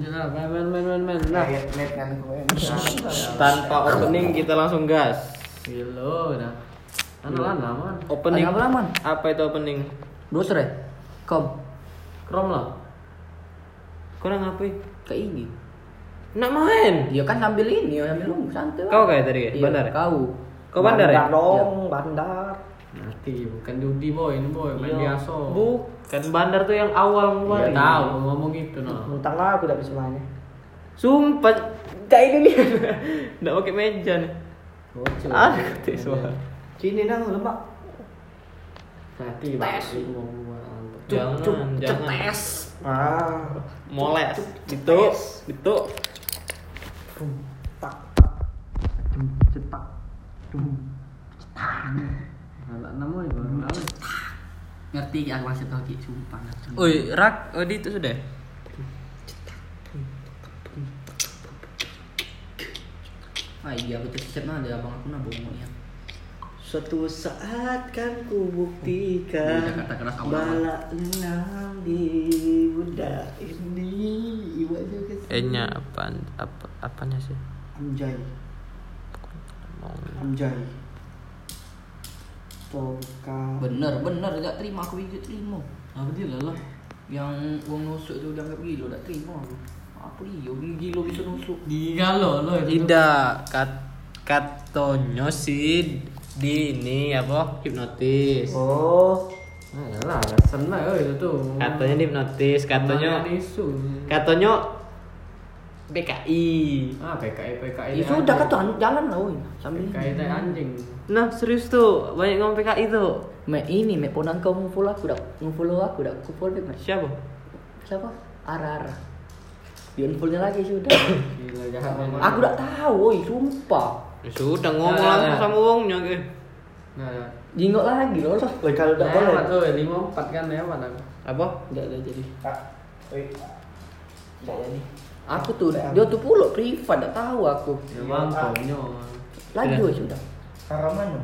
Lanjut lah, main main main main main. Nah. Tanpa opening kita langsung gas. Gila dah. Ana lana man. Opening. Apa, Man? Apa itu opening? Doser ya? Kom. Krom lah. Kurang apa? Ke ini. Nak main. Iya kan sambil ini, sambil lu santai. Kau kayak tadi kayak Iya, bandar. ya? Kau. Kau bandar ya? dong, bandar. Nanti bukan judi boy, ini boy main Iya. biasa. Bukan bandar tuh yang awal Iya mulai. tahu ngomong gitu no. Mentang aku udah bisa mainnya. Sumpah, kayak ini nih. Nggak pakai meja nih. Bocil. Ah, ketik suara. Sini nang lemak. Nanti tes. Mau buat. Jangan, jangan. Cetes. Ah. Moles. Itu, itu. Tak cetak. Dum. Anak nama ya baru lalu. Ngerti ya maksud lagi, sumpah. ngerti. Oi, rak, oh di itu sudah. Ah iya, aku tuh siap ada abang aku nah bongol ya. Suatu saat kan ku Iya, buktikan awal-awal. bala enam di bunda ini E-nya apa? Apa apanya sih? Anjay, anjay. Toka. Bener, bener, tidak terima aku video terima. Apa dia lah? Yang uang nusuk itu dianggap gila, tidak terima aku. Apa iya, gila bisa nusuk. Gila lo. Tidak, kat katonyo sih di ini apa hipnotis. Oh, Nah, lah, oh, itu tuh. Katanya hipnotis, katanya katanya BKI. Ah, PKI PKI. Ya sudah kan tuh jalan lah, woy. Sambil PKI teh anjing. Nah serius tuh banyak ngomong PKI tuh. Me ini, me ponan kau nge-follow aku, dah nge-follow aku, dah aku follow back, me. Siapa? Siapa? Ara Ara. Di unfollow lagi sudah. Gila jahat memang. aku udah tahu, woy, sumpah. Ya sudah ngomong Nah, langsung nah. sama wongnya ke. Nah, Jingok lagi loh. Woi kalau udah boleh. tuh lima empat kan lewat aku. Apa? Enggak ada jadi. Kak, Aku tuh, dia tuh pulau privat, enggak tahu aku. Ya bang, komnyo. Lagi Sudah. woy sudah. Arah mana?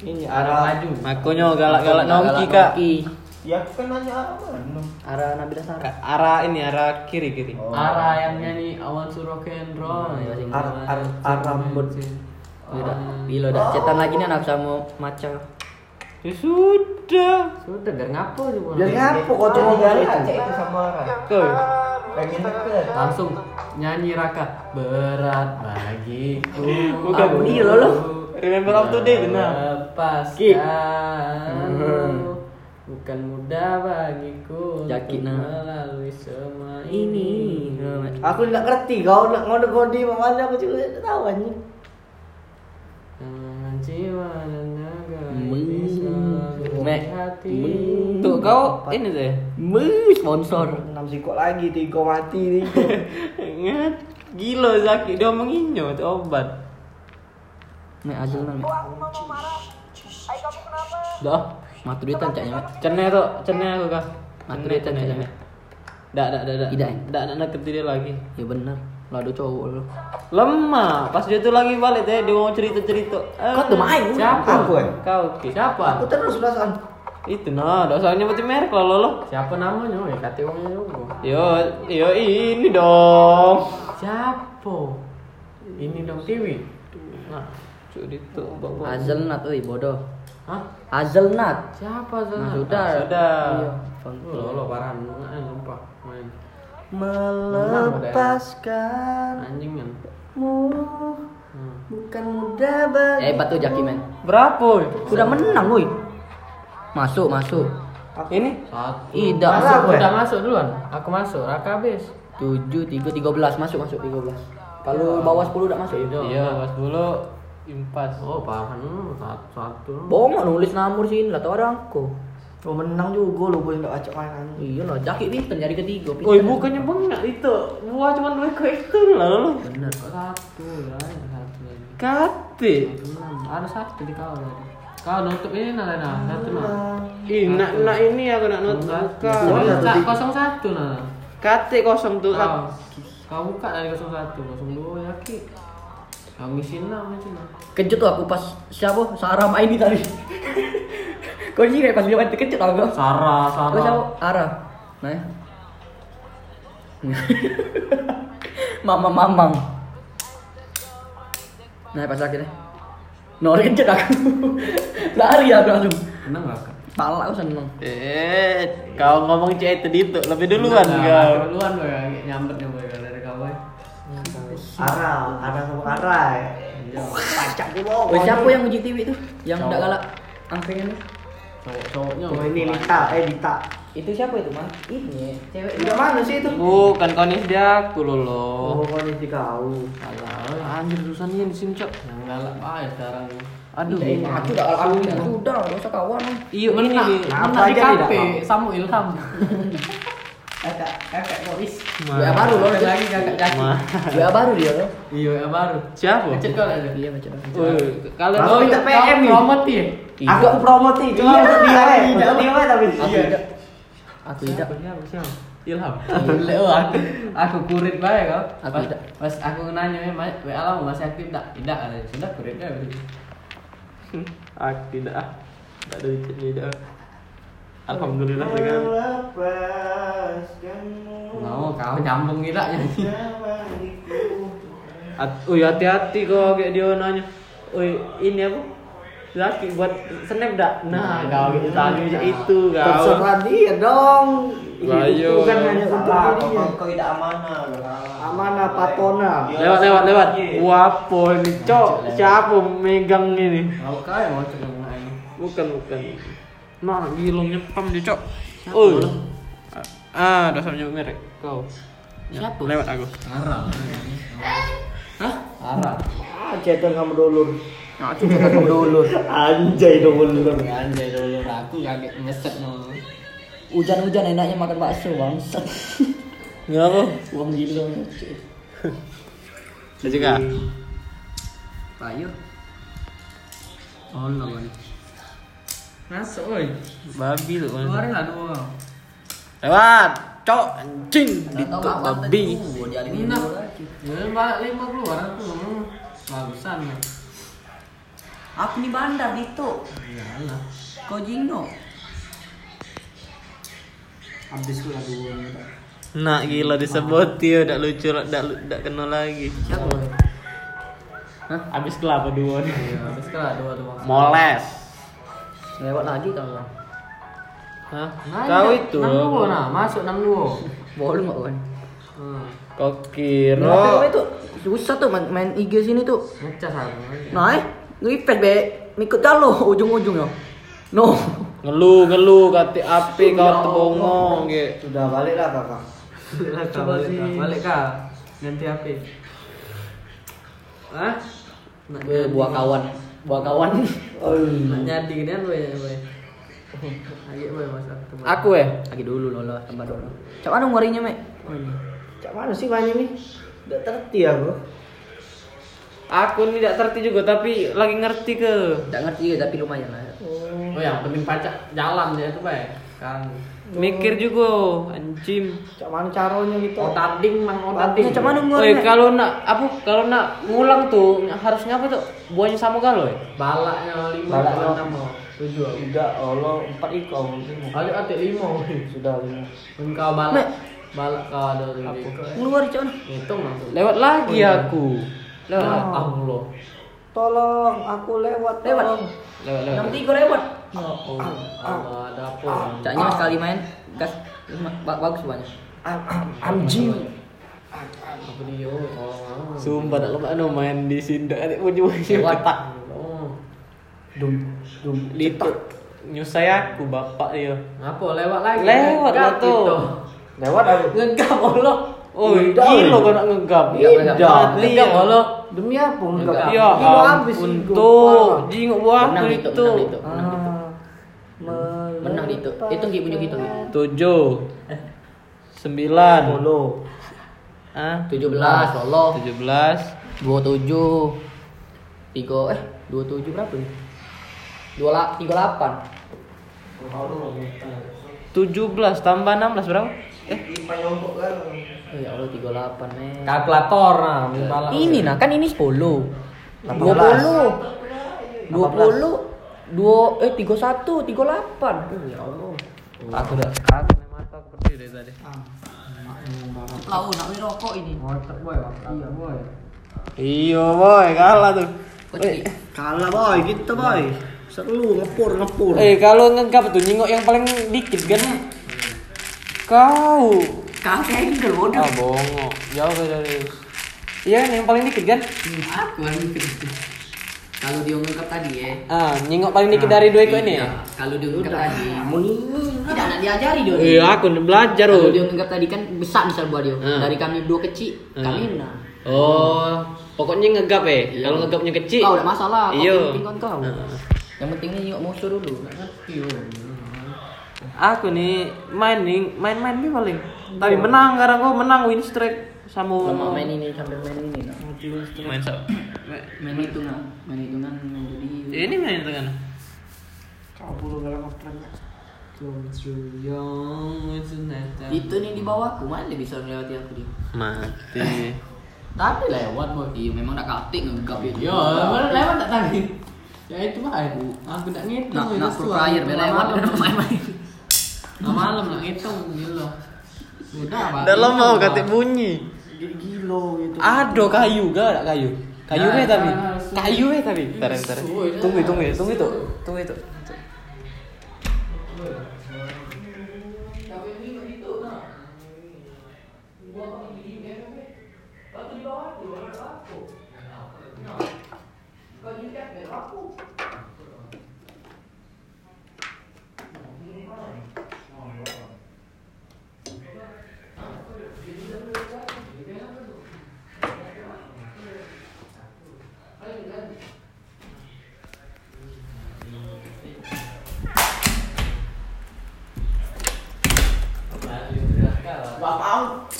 Ini arah maju. Makonyo galak-galak nongki kak. Nongki. Ya aku kan nanya arah mana. Arah Nabila Sarah. Ka- Arah ini arah kiri kiri. Oh. Arah yang nyanyi awan suruh roll. Hmm, ya, ar- ar- ar- rambut. Udah, gila udah cetan lagi nih anak sama maca. Ya sudah. Sudah biar ngapo juga. Biar ngapo kau cuma itu. itu sama Arah. Kau. Pengen deket. Langsung nyanyi Raka berat bagiku. Bukan, Aku iya loh, loh. Remember up to date, nah. Lepaskan Bukan mudah bagiku Yakin, nah. melalui semua Ini. Aku nggak ngerti kau nak ngode-ngode mana aku juga tidak tahu anjing. Jiwa dan naga Ini selalu Me. di hati Tuh kau ini deh. Me sponsor. Enam singkok lagi tiga mati tiga. Ingat. Gila Zaki dia menginyo itu obat. Me ajul nang. Dah. Matu duitan caknya me. Cennya tuh, cennya aku kah? Matu duitan caknya. Dak, dak, dak, dak. Tidak, ya? Dak, dak dia lagi. Ya bener. Lah ada cowok lu. Lemah. Pas dia tuh lagi balik deh, dia mau cerita-cerita. Eh, Kau tuh main. Siapa? Aku ya. Kau Ki. Siapa? Aku terus perasaan. Itu nah, dosanya nyebutin merek lo lo. Siapa namanya? Ya orangnya juga Yo, yo ini dong. Siapa? Ini dong Tiwi Nah, cuk itu bawa. Hazelnut euy bodoh. Hah? Hazelnut. Siapa Nah, sana? sudah. sudah. Iya. Lo lo parah nggak lupa main Melepaskan anjing kan. mu Hmm. bukan mudah bagi. Eh, hebat tuh Jaki men. Berapa? woy? Udah menang woi. Masuk, masuk. Ini Satu. Tidak Masuk, masuk. udah masuk duluan. Aku masuk. Raka habis. 7 3 13 masuk masuk 13. Kalau bawah 10 udah masuk. Iya. Iya, pas dulu impas. Oh, paham satu satu. Bohong nulis nomor sini lah tau orangku. Oh menang juga lu boleh nggak acak mainan. Iya lah, Jaki pinter nyari ketiga. pinter. Woi, bukannya bengak itu. Buah cuma dua ekor lah lo. Bener. Satu ya, ada satu lagi. Ada satu di kau tadi. Kau nutup ini nah, nah, satu nah. Ih, nak nak ini aku nak. Ini sa- kosong satu nah. Kate kosong tuh. Kau, kau buka dari kosong satu, kosong dua yakin. Kau misin lah macam mana? Kejut tuh aku pas siapa? Sarah main ini tadi. Kau sih kayak pas dia main kejut aku. Sarah, Kau siapa? Sarah. Ara. Nah. Mama mamang. Nah, pas akhirnya. Nori kencet aku. Lari aku langsung. Seneng gak kak? Pala aku seneng. Eh, kau ngomong cewek itu itu lebih duluan Nah, kau. Duluan gue ya, nyambet nih gue dari kau ya. Ara, Ara sama Ara. Pacak dulu. Oh, siapa yang uji TV itu? Yang enggak galak angkringan itu? Cowok-cowoknya. Oh ini Lita, eh Lita. Itu siapa itu, Mas? Ini cewek. Udah mana sih itu? Bukan kau nih dia aku Oh, lolo. kau ini kau. Salah. Anjir susah nih di sini cok. Yang galak ah sekarang. Aduh. Aku udah galak aku sudah, enggak usah kawan. Iya ini Menang. Apa di aja kafe tidak? Samu Ilham. Kakak, kakak Boris. Ya baru loh. Ada lagi kakak. Ya baru dia loh. Iya, ya baru. Siapa? Ngecet kau ada. Iya, kalian Langsung minta PM nih. Promote ya. Aku promoti, cuma Iya, untuk dia, eh. tidak. Untuk dia eh, tapi. Aku tidak. Aku tidak. Siapa siapa? Ilham. Oh, aku, aku kurit bae kau. Aku Pas, tidak. pas aku nanya ya, "Mas, WA kamu masih aktif tak? Tidak, katanya. sudah kuritnya. Ah, tidak ah. Tak ada chat tidak. Alhamdulillah dengan Lepaskanmu. Mau kau nyambung tidak nyanyi. At- Ui hati-hati kok kayak dia nanya. Ui ini apa? Laki buat snap dak? Nah, kau gitu tanya aja itu kau. Terserah dia dong. Bayu. Bukan hanya untuk dirinya. kau tidak amanah. Amanah patona. Lewat lewat lewat. Wapo ini cok siapa megang ini? Mau kau yang mau. Bukan bukan. Nah, gilong nyepam dia cok. Oh. Ah, dasar nyebut merek kau. Siapa? Lewat aku. Arah. Hah? Arah. Ah, cetan kamu dulur. Nah, coba kamu dulu. Anjay dulur. Anjay dulu aku kaget ngeset no. Hujan-hujan enaknya makan bakso, bangsat. Ngapa? Uang gila. Saya juga. Ayo. Oh, lawan. Masuk, oi. Babi tuh. Keluarin lah dua. Lewat. Cok anjing itu babi. Nah, ya balik lima keluar aku. Bagusan. ya. Aku nih bandar Dito. Iyalah. Kau Jino. Habis lah dua. Nak gila disebut dia udah lucu udah udah kenal lagi. Siapa? Hah? Abis kelapa dua nih. Iya, habis kalah dua dua. Moles. Lewat lagi kau. Hah? Nah, Kau itu. enam dua nah, masuk enam dua. Boleh nggak kan? Hmm. Kau Nah, kira itu susah tuh main, main IG sini tuh. Ngecas aku. Nah, eh, ngipet be, ikut calo ujung-ujung ya. No. ngeluh ngeluh kati api kau tebongong gitu. Sudah balik lah kakak. Coba sih. Balik kah? Ganti HP. Hah? Buah kawan, buah kawan. Oh, nyadi gedean boy, boy. Ayo boy masak. Aku ya. Lagi dulu loh, loh, tambah dulu. Cak mana ngorinya, Mek? Oh ini. Cak mana sih banyak nih? Udah terti aku. Aku ini tidak terti juga tapi lagi ngerti ke. Enggak ngerti ya, tapi lumayan lah. Oh yang penting pacak jalan dia tuh bay. Kan. Mikir juga anjing. Cak mana caranya gitu? Oh tading mang oh tading. Ini cak mana Woi ngorinya? kalau nak apa kalau nak ngulang tuh harusnya apa tuh? Buahnya sama galo ya? Balaknya lima, Balaknya. enam. Tujuh. Tidak, Allah empat ikau. Kali ate lima. Sudah lima. Engkau balak. Balak kau ada di. Ngeluar cak mana? Hitung langsung. Lewat lagi Oh, iya. aku. Lewat. Allah. Tolong, aku lewat. Lewat. tolong. Lewat lewat. Enam tiga lewat. Oh, Allah ada apa? Caknya sekali main gas ba- bagus banyak. Am- am- Anjing. Apa dia? Oh, Sumpah tak lupa anu main di sini ada ujung-ujung Lewat. ketak. Oh. Dum, dum. Itu nyusai aku bapak dia. Ngapa lewat lagi? Lewat Ngegap lah tuh. Lewat. Ngegap Allah. Oh, gila kau nak ngegap. Mati Ngegap ya. Allah. Demi apa enggak? Enggak. Ya Gila habis untuk gua. jinguk buah itu. menang itu. Menang itu. Menang di itu. Itu nggih punya gitu. Tujuh. Sembilan. Polo. Ah, 17 Allah. tujuh belas. 27 3 eh 27 berapa nih? 28 38 Tujuh belas tambah enam belas berapa? Eh, kan. Oh ya Allah 38 men. Kalkulator nah. Ini nah kan ini 10. 20 20 2 eh 31 38. Oh ya Allah. Aku udah aku nih mata aku dari tadi. Lau nak beli rokok ini. Ngotot boy, iya boy. Iya boy, kalah tuh. Kocok. Kalah boy, gitu boy. Seru ngepur ngepur. Eh kalau ngegap tuh nyingok yang paling dikit kan? Kau. Kau kayak gitu bodoh. Ah bongo. Jauh dari. Iya yang paling dikit kan? Aku yang gitu. Kalau dia ngungkap tadi ya. Ah nyingok paling dikit dari dua ekor ini ya. Iya, Kalau dia ngungkap tadi. Tidak nak diajari dia. Iya aku belajar Kalau dia ngungkap tadi kan besar misal buat dia. Ah. Dari kami dua kecil, Ah. kami nah. Oh, pokoknya ngegap ya. Iya. Kalau ngegapnya kecil. Kau udah masalah. Kau Iya. penting kan kau. Ah. Yang penting ni nyok musuh dulu. Aku nih main nih, main-main nih paling. Tapi menang sekarang kok menang win streak sama Lama main ini sambil main ini. Nah. main so. Main hitungan, main hitungan jadi. Ini main itu kan. Kau bulu galang ngeprannya. Itu nih di bawahku, mana dia bisa melewati aku dia? Mati. Tapi lewat boy. Iya memang nak katik ngegap itu. Yo, mana lewat tak tadi? Ya itu mah aku. Aku tak ngitung. Nak itu nak pro player dia lewat dia main-main. Malam nak ngitung gitu. Udah, Pak. Dalam mau Hitung, kata Gilo gitu. Ada kayu gak ada kayu. Kayu Nah, eh tapi. nah, Kayu eh tapi. Bentar, bentar. Tunggu, tunggu, tunggu itu. Tunggu itu.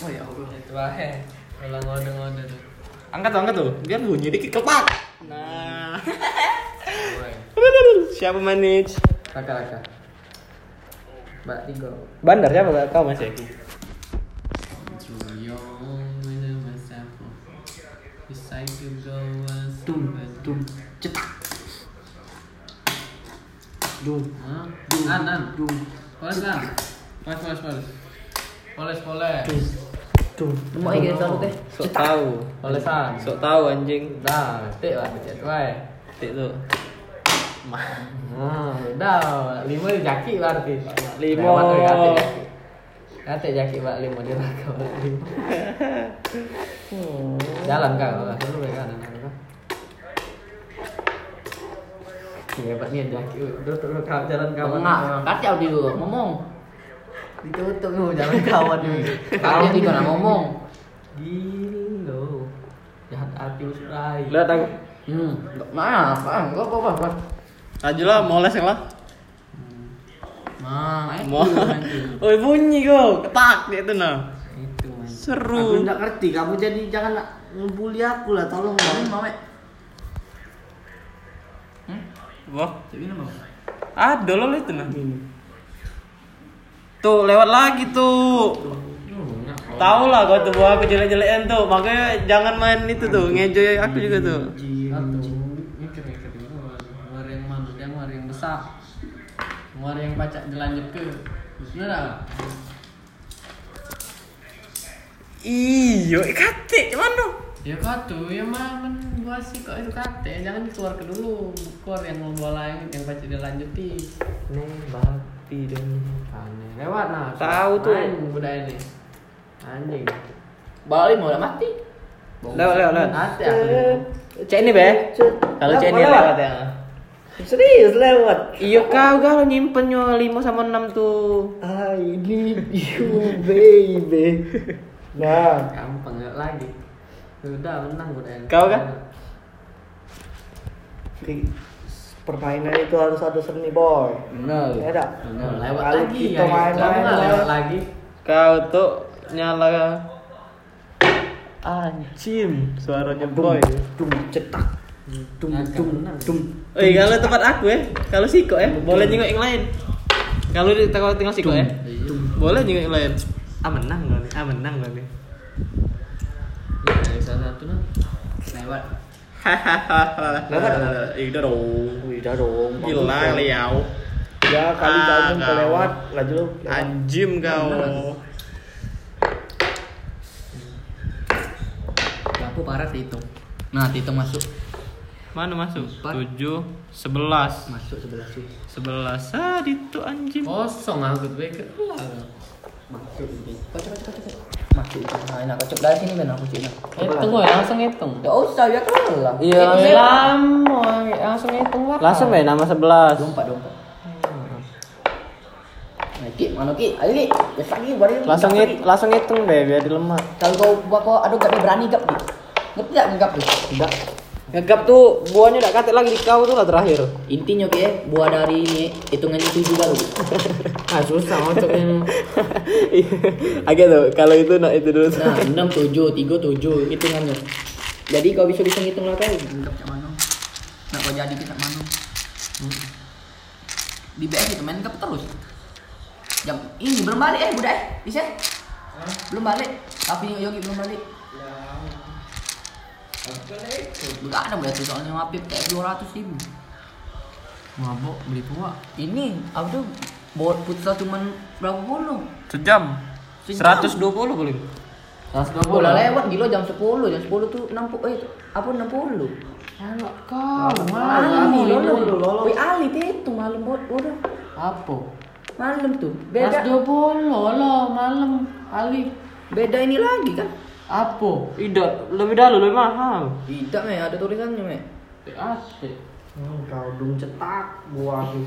Oh wae. Kalau ngode-ngode tuh. Angkat tuh, angkat tuh. Biar bunyi dikit kepak. Nah. Siapa manage? Raka-raka. Mbak Tigo. Bandar siapa gak kau masih? Tum, tum, cetak. Dum. Hah? An, an. Dum. Poles kan? Poles, poles, poles. Poles, poles. Tuh. Mau ingin tahu teh. Sok tahu. Sok tahu anjing. Dah, tik lah, tik wae. Tik tuh. Nah, udah, lima jaki berarti. Lima. Kate jaki. Mbak lima di lima. Jalan kak, kalau dulu kan, kan. Iya, Pak nih jaki. Kau jalan kawan. Enggak, kacau dia dulu ngomong. Ditutup lu jalan kawan nih. Kalau juga nak ngomong. Gilo. Jahat hati usrai. Lihat aku. Hmm, mana? Apa? Enggak apa apa. Aja lah, mau les yang lah. Nah, itu Mau. tuh. Oi bunyi kok. Ketak dia tuh nah. Itu main. Aku Seru. nggak ngerti. Kamu jadi jangan nak ngebully aku lah. Tolong Ini dong. mau mek. Wah, Tapi nama. ada loh itu nah. Tuh lewat lagi tuh. Tahu lah kau tuh bahwa aku jelek-jelekan tuh. Makanya jangan main itu tuh. Ngejoy aku juga tuh. Yang mana? Yang muar yang besar. Muar yang pacak dilanjut ke. Bener tak? Iyo, kate mana? Ya katu, ya mah men gua sih kok itu kate, jangan dikeluar ke dulu. Keluar yang mau bola yang yang pacak dilanjuti. Nembak dan Aneh. Lewat nah. Tahu tuh. Main budaya ini. Anjing. Balik mau udah mati. Lewat, lewat, lewat. Dulu. Cek ini be. Kalau cek ini lewat ya. Serius lewat. Iya kau kalau nyimpen nyo 5 sama 6 tuh. I need you baby. Nah. Gampang lagi. Udah menang ini. Kau kan? Di- Permainan itu harus ada seni boy. Bener. Ya tak? Bener. Lewat Kalau lagi. kita ya. main-main Kamu nggak lewat. lewat lagi. Kau tuh nyala Anjim, suaranya boy. Dum cetak. Dum dum dum. Eh kalau tempat aku ya, kalau siko ya, boleh nyingok yang lain. Kalau di kalau tinggal siko ya, boleh nyingok yang lain. Ah menang nih? Ah menang gak nih? Ya, dari salah satu nah. Lewat. Hahaha. Nah, udah dong. Udah dong. Gila kali ya. Ya kali ah, kamu laju lu. Anjim kau. Lampu parah itu. Nah, Tito masuk. Mana masuk? Tujuh, sebelas. Masuk sebelas sih. Sebelas. Ah, Tito anjim. Kosong aku gue. Masuk. Kocok, kocok, kocok. Masuk. Nah, enak kocok dari sini kan aku sih. Hitung woy, langsung hitung. Ya usah ya kalah. Iya. Lama, langsung hitung Wak. Langsung ya nama 11. Dompat dompat. Nah, Ki, mana Ki? Ayo Ki. Ya lagi baru. Langsung hit, langsung hitung deh biar dilemat. Kalau kau buat kau aduh gak berani gap Ki. Ngerti gak ngegap tuh? Enggak. Ngegap tuh buahnya udah katek lagi di kau tuh lah terakhir. Intinya ya, buah dari ini hitungannya tujuh baru. Ah susah ngocoknya. Agak tuh kalau itu nak itu dulu. Nah, enam tujuh, tiga tujuh hitungannya. Jadi kau bisa bisa ngitung lah kau. Ngegap cak mana? Nak kau jadi kita mana? Di BS itu main gap terus. Jam ini belum balik eh budak eh bisa? Belum balik. Tapi Yogi belum balik. Enggak ada tuh soalnya ngapip kayak dua ratus ribu. Mabok beli tua. Ini apa tuh? Buat putra cuman berapa puluh? Sejam. Sejam. 120 boleh. Bola lewat gila jam 10, jam 10 tuh 60 eh apa 60. Anak kau, Malam malam lolo. Wih Ali itu malam buat bodoh. Apa? Malam tuh. Mas Beda 20 lo malam Ali. beda ini lagi kan. Apa? Tidak, lebih dahulu lebih mahal. Tidak me, ada tulisannya me. TAC. Hmm, kau dung cetak buah tuh.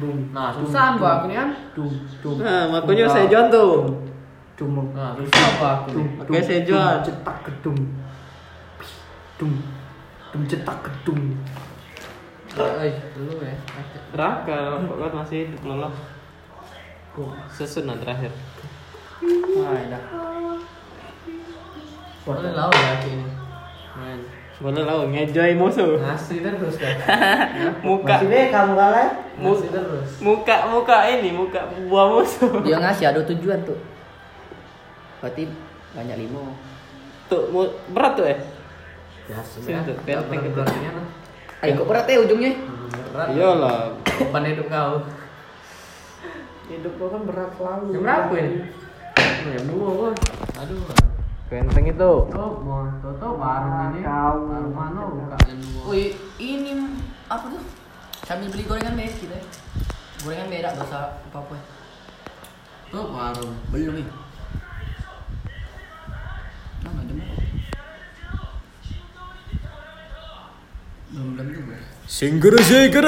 Dung. Nah, susah apa aku nih kan? Dung. Dung. Nah, makanya saya jual tuh. Dung. Nah, susah apa aku. Oke, saya jual. Cetak gedung. Dung. Dung cetak gedung. Eh, dulu ya. Raka, kok masih hidup lolos. Sesun lah terakhir. Wah, dah. Boleh lau ya ini. Boleh lah, ngejoy musuh. Ngasih terus kan. Muka, Masih deh kamu kalah. Ngasih terus. muka, muka ini, muka buah musuh. Dia ngasih ada tujuan tuh. Berarti banyak limo. Tuh, berat tuh eh. Ya, Sini tuh, benteng gitu. beratnya. Ayo kok berat ya ujungnya? Berat. Iyalah. Beban hidup kau. Hidup kau kan berat selalu. Jam berapa ini? Jam dua bos. Aduh. Benteng itu. Tutup, mau tutup warung ini. Kau. Warung mana buka. Wih, ini apa tuh? Sambil beli gorengan beda kita. Gorengan beda gak usah apa-apa. Tutup warung. Belum nih. Mana jam berapa? Belum belum juga. Singgara singgara